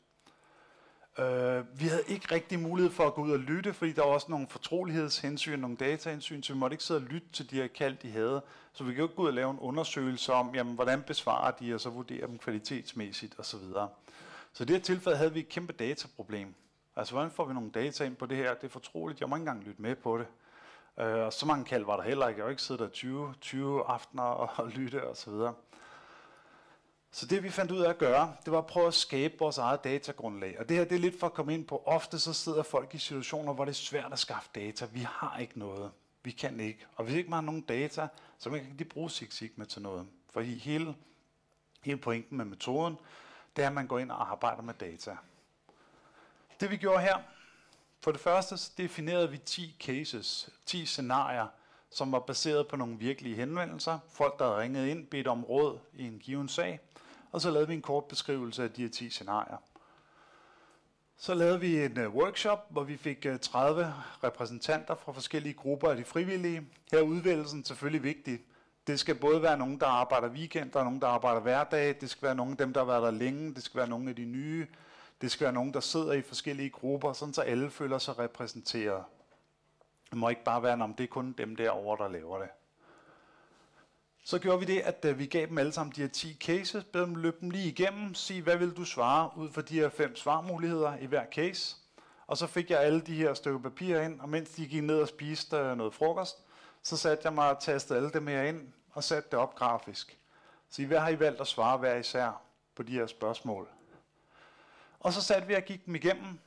Uh, vi havde ikke rigtig mulighed for at gå ud og lytte, fordi der var også nogle fortrolighedshensyn, nogle datahensyn, så vi måtte ikke sidde og lytte til de her kald, de havde. Så vi kan jo ikke gå ud og lave en undersøgelse om, jamen, hvordan besvarer de, og så vurdere dem kvalitetsmæssigt osv. Så i det her tilfælde havde vi et kæmpe dataproblem. Altså, hvordan får vi nogle data ind på det her? Det er fortroligt, jeg må ikke engang lytte med på det. Uh, og så mange kald var der heller ikke. Jeg har ikke siddet der 20, 20 aftener og, og lytte og så videre. Så det vi fandt ud af at gøre, det var at prøve at skabe vores eget datagrundlag. Og det her det er lidt for at komme ind på, ofte så sidder folk i situationer, hvor det er svært at skaffe data. Vi har ikke noget. Vi kan ikke. Og hvis ikke man har nogen data, så kan man ikke bruge Six Sigma til noget. For hele, hele pointen med metoden, det er, at man går ind og arbejder med data. Det vi gjorde her, for det første så definerede vi 10 cases, 10 scenarier, som var baseret på nogle virkelige henvendelser. Folk, der havde ringet ind, bedt om råd i en given sag. Og så lavede vi en kort beskrivelse af de her 10 scenarier. Så lavede vi en uh, workshop, hvor vi fik øh, uh, 30 repræsentanter fra forskellige grupper af de frivillige. Her er udvælgelsen selvfølgelig vigtig. Det skal både være nogen, der arbejder weekend, der er nogen, der arbejder hverdag. Det skal være nogen af dem, der har været der længe. Det skal være nogen af de nye. Det skal være nogen, der sidder i forskellige grupper, sådan så alle føler sig repræsenteret. Det må ikke bare være, om det er kun dem derovre, der laver det. Så gjorde vi det, at øh, vi gav dem alle sammen de her 10 cases, bed dem løbe dem lige igennem, sige, hvad vil du svare ud fra de her fem svarmuligheder i hver case. Og så fik jeg alle de her stykker papir ind, og mens de gik ned og spiste øh, noget frokost, så satte jeg mig og tastede alle dem her ind og satte det op grafisk. Så hvad har I valgt at svare hver især på de her spørgsmål? Og så satte vi og gik dem igennem.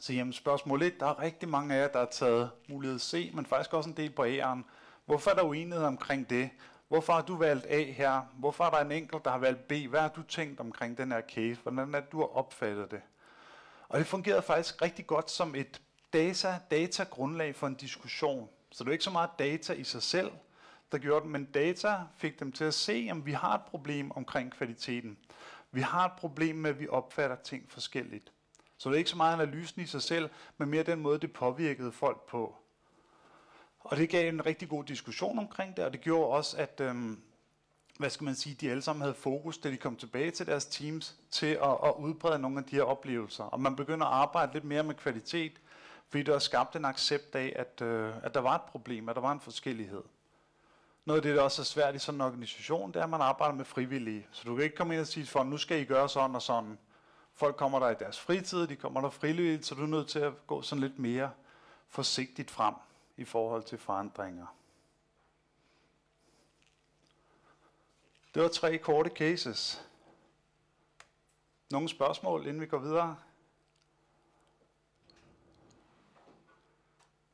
Så jamen, spørgsmål 1, der er rigtig mange af jer, der har taget mulighed C, men faktisk også en del på A'eren. Hvorfor er der uenighed omkring det? Hvorfor har du valgt A her? Hvorfor er der en enkelt, der har valgt B? Hvad har du tænkt omkring den her case? Hvordan er det, du har opfattet det? Og det fungerede faktisk rigtig godt som et data, data-grundlag for en diskussion. Så det er ikke så meget data i sig selv, der gjorde det, men data fik dem til at se, at vi har et problem omkring kvaliteten. Vi har et problem med, at vi opfatter ting forskelligt. Så det er ikke så meget analysen i sig selv, men mere den måde, det påvirkede folk på. Og det gav en rigtig god diskussion omkring det, og det gjorde også, at øhm, hvad skal man sige, de alle sammen havde fokus, da de kom tilbage til deres teams, til at, at udbrede nogle af de her oplevelser. Og man begynder at arbejde lidt mere med kvalitet, fordi der er skabt en accept af, at, øh, at der var et problem, at der var en forskellighed. noget af det, der også er svært i sådan en organisation, det er, at man arbejder med frivillige. Så du kan ikke komme ind og sige til folk, nu skal I gøre sådan og sådan. Folk kommer der i deres fritid, de kommer der frivilligt, så du er nødt til at gå sådan lidt mere forsigtigt frem i forhold til forandringer. Det var tre korte cases. Nogle spørgsmål, inden vi går videre?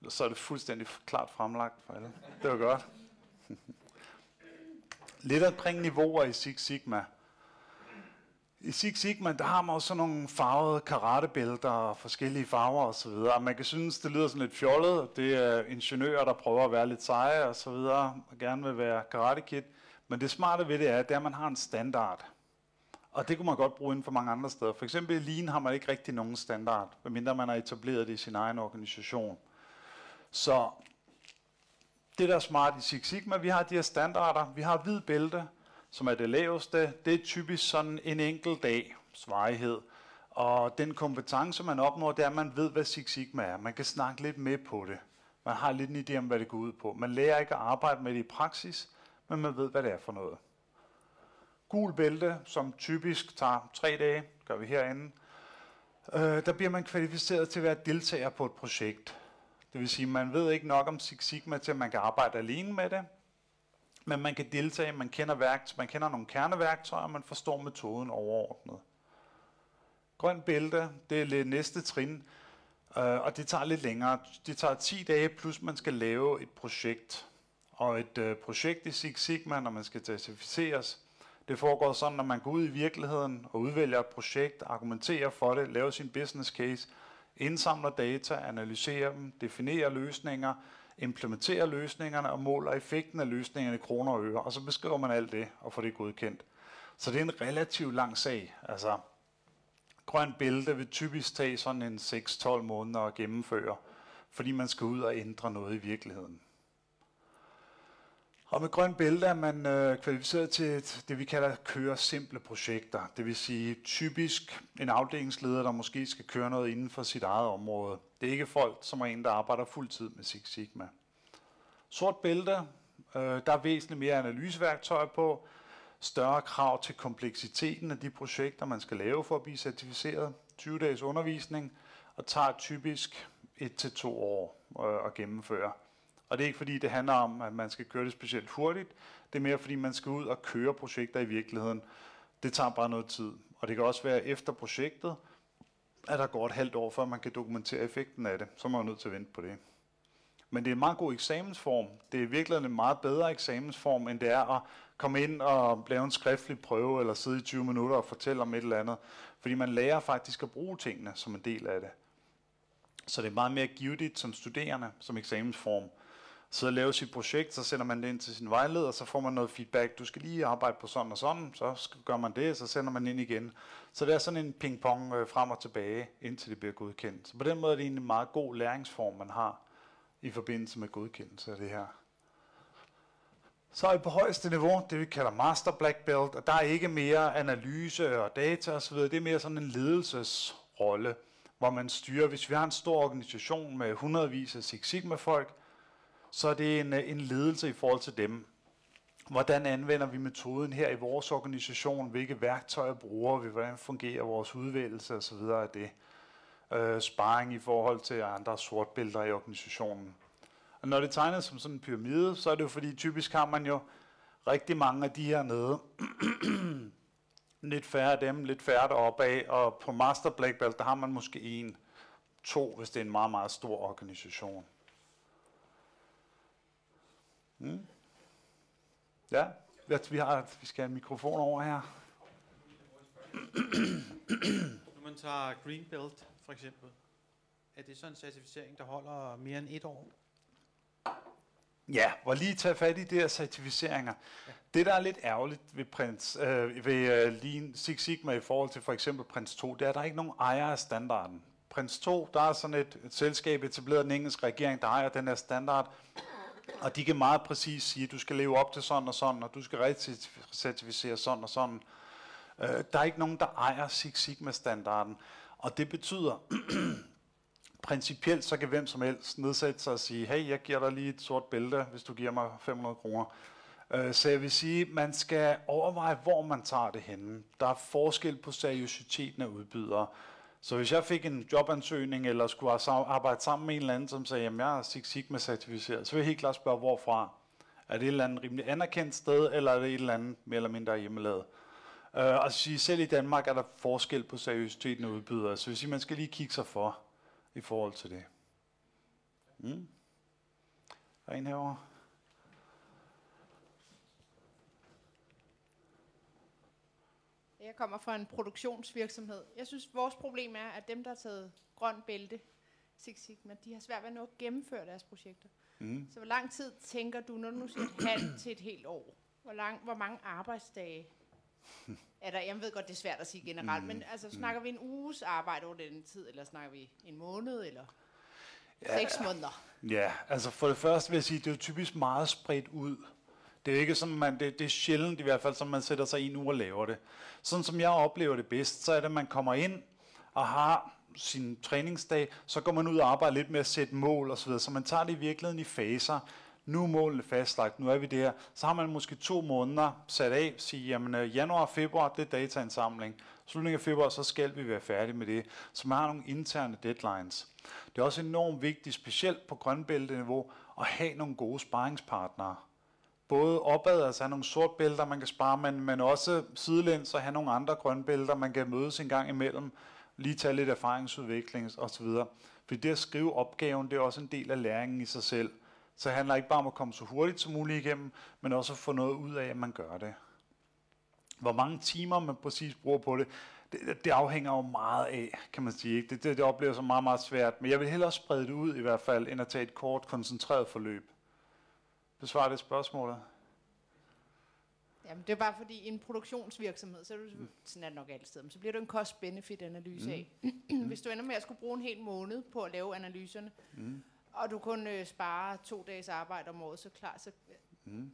Så er det fuldstændig klart fremlagt for alle. Det var godt. Lidt omkring niveauer i Six Sigma. I Six Sigma, der har man også sådan nogle farvede karatebælter og forskellige farver og så videre. Man kan synes, det lyder sådan lidt fjollet. Det er ingeniører, der prøver at være lidt seje og så videre, og gerne vil være karatekid. Men det smarte ved det er, det er, at man har en standard. Og det kunne man godt bruge inden for mange andre steder. For eksempel i Lean har man ikke rigtig nogen standard, medmindre man har etableret det i sin egen organisation. Så det, der er smart i Six Sigma, vi har de her standarder. Vi har hvid bælte, som er det laveste. Det er typisk sådan en enkelt dag svarighed. Og den kompetence, man opnår, det er, at man ved, hvad Six Sigma er. Man kan snakke lidt med på det. Man har lidt en idé om, hvad det går ud på. Man lærer ikke at arbejde med det i praksis, men man ved, hvad det er for noget. Gul bælte, som typisk tager tre dage, gør vi herinde. Øh, der bliver man kvalificeret til at være deltager på et projekt. Det vil sige, man ved ikke nok om Six Sigma til, at man kan arbejde alene med det, men man kan deltage, man kender, værktøj, man kender nogle kerneværktøjer, og man forstår metoden overordnet. Grøn bælte, det er det næste trin, øh, og det tager lidt længere. Det tager 10 dage, plus man skal lave et projekt. Og et øh, projekt i Six Sigma, når man skal certificeres, det foregår sådan, at man går ud i virkeligheden og udvælger et projekt, argumenterer for det, laver sin business case, indsamler data, analyserer dem, definerer løsninger, implementerer løsningerne og måler effekten af løsningerne i kroner og øre, og så beskriver man alt det og får det godkendt. Så det er en relativt lang sag. Altså, grøn bælte vil typisk tage sådan en 6-12 måneder at gennemføre, fordi man skal ud og ændre noget i virkeligheden. Og med grøn bælte er man øh, kvalificeret til et, det, vi kalder køre simple projekter. Det vil sige typisk en afdelingsleder, der måske skal køre noget inden for sit eget område. Det er ikke folk, som er en, der arbejder fuldtid med Six Sigma. Sort bælte, øh, der er væsentligt mere analyseværktøj på, større krav til kompleksiteten af de projekter, man skal lave for at blive certificeret, 20 dages undervisning, og tager typisk et til to år øh, at gennemføre. Og det er ikke fordi, det handler om, at man skal køre det specielt hurtigt. Det er mere fordi, man skal ud og køre projekter i virkeligheden. Det tager bare noget tid. Og det kan også være efter projektet, at der går et halvt år, før man kan dokumentere effekten af det. Så er man nødt til at vente på det. Men det er en meget god eksamensform. Det er virkelig en meget bedre eksamensform, end det er at komme ind og lave en skriftlig prøve, eller sidde i 20 minutter og fortælle om et eller andet. Fordi man lærer faktisk at bruge tingene som en del af det. Så det er meget mere givetigt som studerende, som eksamensform sidde og lave sit projekt, så sender man det ind til sin vejleder, så får man noget feedback. Du skal lige arbejde på sådan og sådan, så gør man det, så sender man ind igen. Så det er sådan en ping-pong øh, frem og tilbage, indtil det bliver godkendt. Så på den måde er det egentlig en meget god læringsform, man har i forbindelse med godkendelse af det her. Så er vi på højeste niveau, det vi kalder Master Black Belt, og der er ikke mere analyse og data osv., det er mere sådan en ledelsesrolle, hvor man styrer, hvis vi har en stor organisation med hundredvis af Six Sigma-folk, så er det en, øh, en ledelse i forhold til dem. Hvordan anvender vi metoden her i vores organisation? Hvilke værktøjer bruger vi? Hvordan fungerer vores udvælgelse osv. af det? Øh, sparring i forhold til andre sortbælter i organisationen. Og når det tegnes som sådan en pyramide, så er det jo fordi, typisk har man jo rigtig mange af de her nede. lidt færre af dem, lidt færre deroppe af, og på Master Black Belt, der har man måske en, to, hvis det er en meget, meget stor organisation. Mm. Ja, vi, har, vi skal have en mikrofon over her. Når man tager Green Belt for eksempel, er det så en certificering, der holder mere end et år? Ja, og lige tage fat i de her certificeringer. Ja. Det, der er lidt ærgerligt ved, Prince, øh, ved uh, Lean Six Sigma i forhold til for eksempel Prince 2, det er, at der er ikke nogen ejer af standarden. Prince 2, der er sådan et, et selskab etableret af den engelske regering, der ejer den her standard, og de kan meget præcis sige, at du skal leve op til sådan og sådan, og du skal certificere sådan og sådan. Øh, der er ikke nogen, der ejer Six Sigma-standarden. Og det betyder, principielt så kan hvem som helst nedsætte sig og sige, hey, jeg giver dig lige et sort bælte, hvis du giver mig 500 kroner. Øh, Så jeg vil sige, man skal overveje, hvor man tager det henne. Der er forskel på seriøsiteten af udbydere. Så hvis jeg fik en jobansøgning, eller skulle arbejde sammen med en eller anden, som sagde, at jeg er Six Sigma certificeret, så vil jeg helt klart spørge, hvorfra. Er det et eller andet rimelig anerkendt sted, eller er det et eller andet mere eller mindre hjemmelavet? Uh, og sige, selv i Danmark er der forskel på seriøsiteten af udbydere, så vil sige, man skal lige kigge sig for i forhold til det. Mm. Der er en herovre. Jeg kommer fra en produktionsvirksomhed. Jeg synes, vores problem er, at dem, der har taget grøn bælte, Six Sigma, de har svært ved at nå at gennemføre deres projekter. Mm. Så hvor lang tid tænker du, når du nu siger et halvt til et helt år? Hvor, lang, hvor mange arbejdsdage er der? Jeg ved godt, det er svært at sige generelt, mm. men altså, snakker vi en uges arbejde over den tid, eller snakker vi en måned, eller ja. seks måneder? Ja, altså for det første vil jeg sige, det er jo typisk meget spredt ud. Det er ikke sådan, man, det, det er sjældent i hvert fald, som man sætter sig ind uge og laver det. Sådan som jeg oplever det bedst, så er det, at man kommer ind og har sin træningsdag, så går man ud og arbejder lidt med at sætte mål osv., så man tager det i virkeligheden i faser. Nu er målene fastlagt, nu er vi der. Så har man måske to måneder sat af, sige, jamen øh, januar og februar, det er dataindsamling. Slutningen af februar, så skal vi være færdige med det. Så man har nogle interne deadlines. Det er også enormt vigtigt, specielt på grønbælteniveau, at have nogle gode sparringspartnere. Både opad, altså have nogle sortbælter, man kan spare, men, men også sidelæns og have nogle andre grønbælter, man kan mødes en gang imellem, lige tage lidt erfaringsudvikling osv. For det at skrive opgaven, det er også en del af læringen i sig selv. Så det handler ikke bare om at komme så hurtigt som muligt igennem, men også at få noget ud af, at man gør det. Hvor mange timer man præcis bruger på det, det, det afhænger jo meget af, kan man sige. Ikke? Det, det, det oplever sig meget, meget svært. Men jeg vil hellere sprede det ud i hvert fald, end at tage et kort, koncentreret forløb. Besvar det spørgsmålet. Jamen, det er bare fordi, i en produktionsvirksomhed, så er det, sådan er det nok altid, men så bliver det en cost-benefit-analyse af. Hvis du ender med at skulle bruge en hel måned på at lave analyserne, Mm. og du kun øh, sparer to dages arbejde om året, så klar, så, Mm.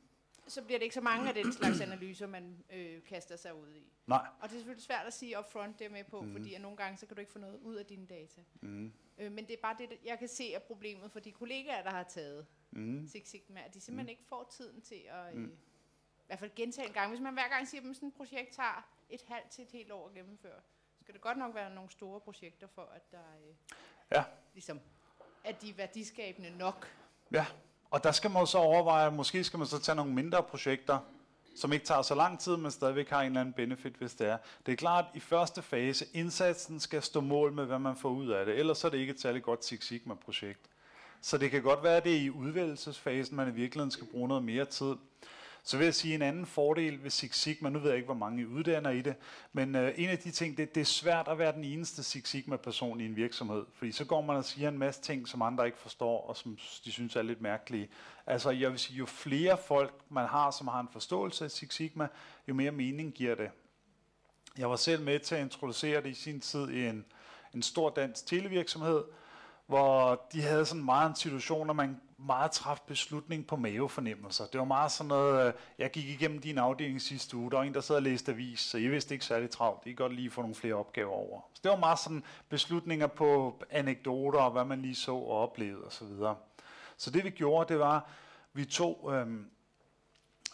så bliver det ikke så mange af den slags analyser, man øh, kaster sig ud i. Nej. Og det er selvfølgelig svært at sige upfront, det er med på, mm. fordi at nogle gange, så kan du ikke få noget ud af dine data. Mm. Øh, men det er bare det, jeg kan se er problemet for de kollegaer, der har taget Mm. Six Sigma, at de simpelthen Mm. ikke får tiden til at, øh, Mm. i hvert fald gentage en gang. Hvis man hver gang siger, at sådan et projekt tager et halvt til et helt år at gennemføre, så skal det godt nok være nogle store projekter for, at der øh, Ja. ligesom, at de er værdiskabende nok. Ja, og der skal man så overveje, at måske skal man så tage nogle mindre projekter, som ikke tager så lang tid, men stadigvæk har en eller anden benefit, hvis det er. Det er klart, at i første fase, indsatsen skal stå mål med, hvad man får ud af det. Ellers er det ikke et særligt godt Six Sigma-projekt. Så det kan godt være, at det er i udvælgelsesfasen, man i virkeligheden skal bruge noget mere tid. Så vil jeg sige en anden fordel ved Six Sigma, nu ved jeg ikke, hvor mange I uddanner i det, men øh, en af de ting, det, det er svært at være den eneste Six Sigma-person i en virksomhed, fordi så går man og siger en masse ting, som andre ikke forstår, og som de synes er lidt mærkelige. Altså jeg vil sige, jo flere folk man har, som har en forståelse af Six Sigma, jo mere mening giver det. Jeg var selv med til at introducere det i sin tid i en, en stor dansk televirksomhed, hvor de havde sådan meget en situation, hvor man meget traf beslutning på mavefornemmelser. Det var meget sådan noget, øh, jeg gik igennem din afdeling sidste uge, der var en, der sad og læste avis, så jeg vidste ikke særlig travlt. Det kan godt lige få nogle flere opgaver over. Så det var meget sådan beslutninger på anekdoter, og hvad man lige så og oplevede osv. Så, så det vi gjorde, det var, vi tog øhm,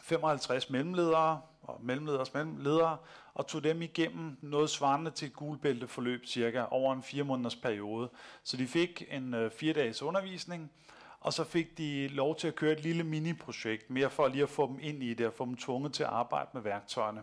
55 mellemledere og mellemleders mellemledere, og tog dem igennem noget svarende til et gulbælteforløb cirka over en fire måneders periode. Så de fik en øh, fire dages undervisning, og så fik de lov til at køre et lille mini-projekt, mere for lige at få dem ind i det, og få dem tvunget til at arbejde med værktøjerne.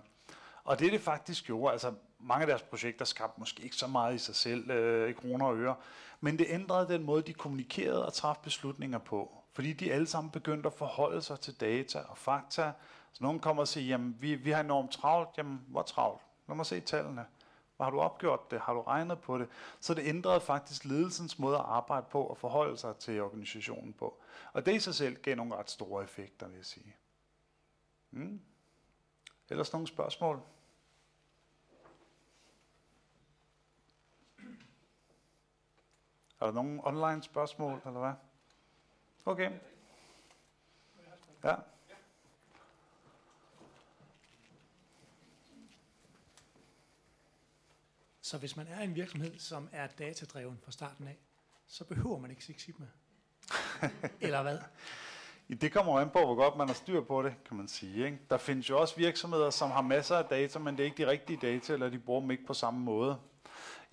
Og det det faktisk gjorde, altså mange af deres projekter skabte måske ikke så meget i sig selv, øh, i kroner og øre, men det ændrede den måde, de kommunikerede og traf beslutninger på. Fordi de alle sammen begyndte at forholde sig til data og fakta. Så nogen kommer og siger, jamen vi, vi har enormt travlt. Jamen, hvor travlt? Lad mig se tallene. Har du opgjort det? Har du regnet på det? Så det ændrede faktisk ledelsens måde at arbejde på og forholde sig til organisationen på. Og det i sig selv gav nogle ret store effekter, vil jeg sige. Mm. Ellers nogle spørgsmål? Er der nogle online spørgsmål, eller hvad? Okay. Ja. Så hvis man er en virksomhed, som er datadreven fra starten af, så behøver man ikke Six Sigma. Eller hvad? Det kommer an på, hvor godt man har styr på det, kan man sige. Ikke? Der findes jo også virksomheder, som har masser af data, men det er ikke de rigtige data, eller de bruger dem ikke på samme måde.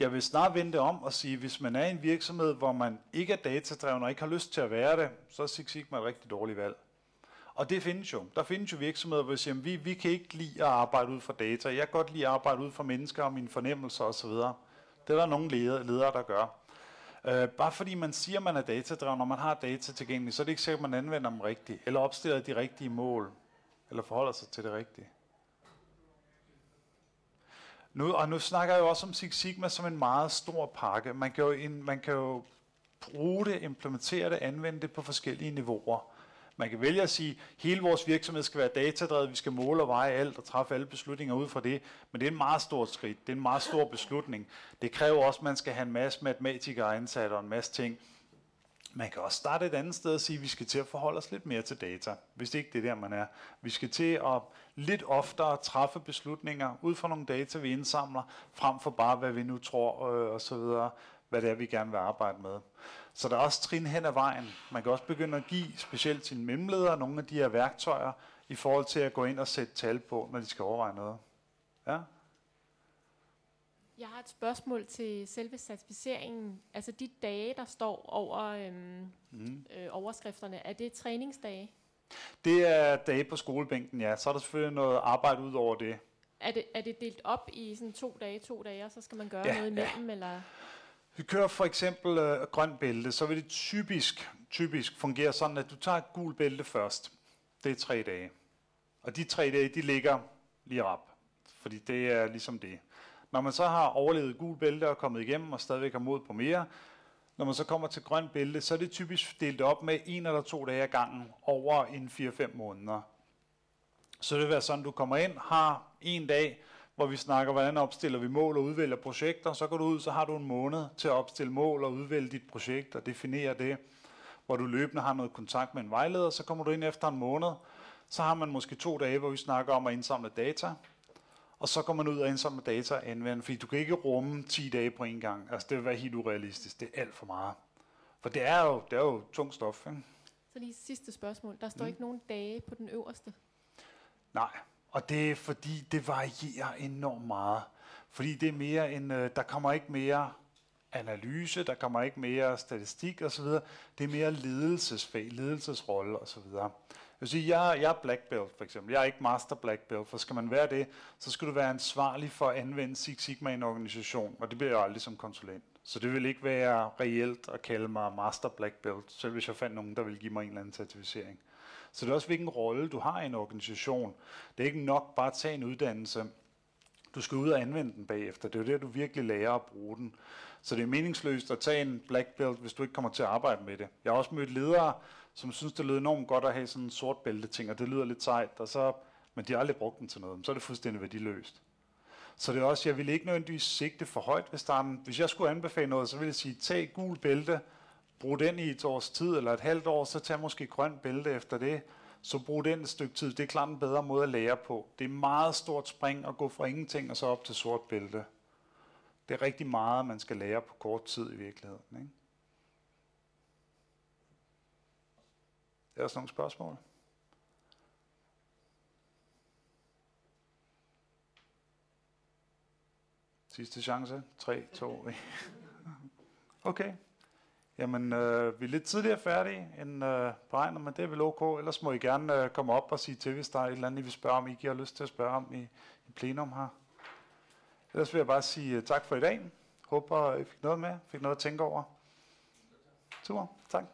Jeg vil snart vende det om og sige, hvis man er i en virksomhed, hvor man ikke er datadreven og ikke har lyst til at være det, så er Six Sigma et rigtig dårligt valg. Og det findes jo. Der findes jo virksomheder, hvor vi siger, vi, vi kan ikke lide at arbejde ud fra data. Jeg kan godt lide at arbejde ud fra mennesker og mine fornemmelser osv. Det er der nogle ledere, ledere der gør. Uh, bare fordi man siger, at man er datadreven, når man har data tilgængeligt, så er det ikke sikkert, at man anvender dem rigtigt, eller opstiller de rigtige mål, eller forholder sig til det rigtige. Nu, og nu snakker jeg jo også om Six Sigma som en meget stor pakke. Man kan jo, en, man kan jo bruge det, implementere det, anvende det på forskellige niveauer. Man kan vælge at sige, at hele vores virksomhed skal være datadrevet, vi skal måle og veje alt og træffe alle beslutninger ud fra det, men det er en meget stort skridt, det er en meget stor beslutning. Det kræver også, at man skal have en masse matematikere ansat og en masse ting. Man kan også starte et andet sted og sige, at vi skal til at forholde os lidt mere til data, hvis det ikke det der, man er. Vi skal til at lidt oftere træffe beslutninger ud fra nogle data, vi indsamler, frem for bare, hvad vi nu tror øh, og så videre, hvad det er, vi gerne vil arbejde med. Så der er også trin hen ad vejen. Man kan også begynde at give specielt sine mellemledere nogle af de her værktøjer i forhold til at gå ind og sætte tal på, når de skal overveje noget. Ja? Jeg har et spørgsmål til selve certificeringen. Altså de dage, der står over øhm, mm. øh, overskrifterne, er det træningsdage? Det er dage på skolebænken, ja. Så er der selvfølgelig noget arbejde ud over det. Er det, er det delt op i sådan to dage, to dage, og så skal man gøre ja, noget imellem? Ja. Eller? Vi kører for eksempel øh, grøn bælte, så vil det typisk, typisk fungere sådan, at du tager et gul bælte først. Det er tre dage. Og de tre dage, de ligger lige op. Fordi det er ligesom det. Når man så har overlevet gul bælte og kommet igennem og stadigvæk har mod på mere, når man så kommer til grøn bælte, så er det typisk delt op med en eller to dage ad gangen over en 4-5 måneder. Så det vil være sådan, du kommer ind, har en dag, hvor vi snakker, hvordan opstiller vi mål og udvælger projekter. Så går du ud, så har du en måned til at opstille mål og udvælge dit projekt og definere det, hvor du løbende har noget kontakt med en vejleder. Så kommer du ind efter en måned, så har man måske to dage, hvor vi snakker om at indsamle data, og så går man ud og indsamler data og anvender, fordi du kan ikke rumme 10 dage på en gang. Altså det vil være helt urealistisk, det er alt for meget. For det er jo, det er jo tung stof. Ikke? Så lige sidste spørgsmål. Der står mm. ikke nogen dage på den øverste? Nej, og det er fordi, det varierer enormt meget. Fordi det er mere en, øh, der kommer ikke mere analyse, der kommer ikke mere statistik osv. Det er mere ledelsesfag, ledelsesrolle osv. Jeg vil sige, jeg, jeg er black belt for eksempel. Jeg er ikke master black belt, for skal man være det, så skal du være ansvarlig for at anvende Six Sigma i en organisation, og det bliver jeg aldrig som konsulent. Så det vil ikke være reelt at kalde mig master black belt, selv hvis jeg fandt nogen, der vil give mig en eller anden certificering. Så det er også, hvilken rolle du har i en organisation. Det er ikke nok bare at tage en uddannelse. Du skal ud og anvende den bagefter. Det er jo det, du virkelig lærer at bruge den. Så det er meningsløst at tage en black belt, hvis du ikke kommer til at arbejde med det. Jeg har også mødt ledere, som synes, det lyder enormt godt at have sådan en sort bælte ting, og det lyder lidt sejt, og så, men de har aldrig brugt den til noget. Så er det fuldstændig værdiløst. Så det er også, jeg vil ikke nødvendigvis sigte for højt, ved starten. hvis jeg skulle anbefale noget, så vil jeg sige, tag gul bælte, brug den i et års tid, eller et halvt år, så tag måske grøn bælte efter det, så brug den et stykke tid. Det er klart en bedre måde at lære på. Det er meget stort spring at gå fra ingenting og så op til sort bælte. Det er rigtig meget, man skal lære på kort tid i virkeligheden. Ikke? Er der også nogle spørgsmål? Sidste chance. 3, 2, 1. Okay. Jamen, øh, vi er lidt tidligere færdige end øh, beregnet, men det er vel ok. Ellers må I gerne øh, komme op og sige til, hvis der er et eller andet, I vil spørge om, I ikke har lyst til at spørge om i, i plenum her. Ellers vil jeg bare sige øh, tak for i dag. Håber, I fik noget med, fik noget at tænke over. Super, tak.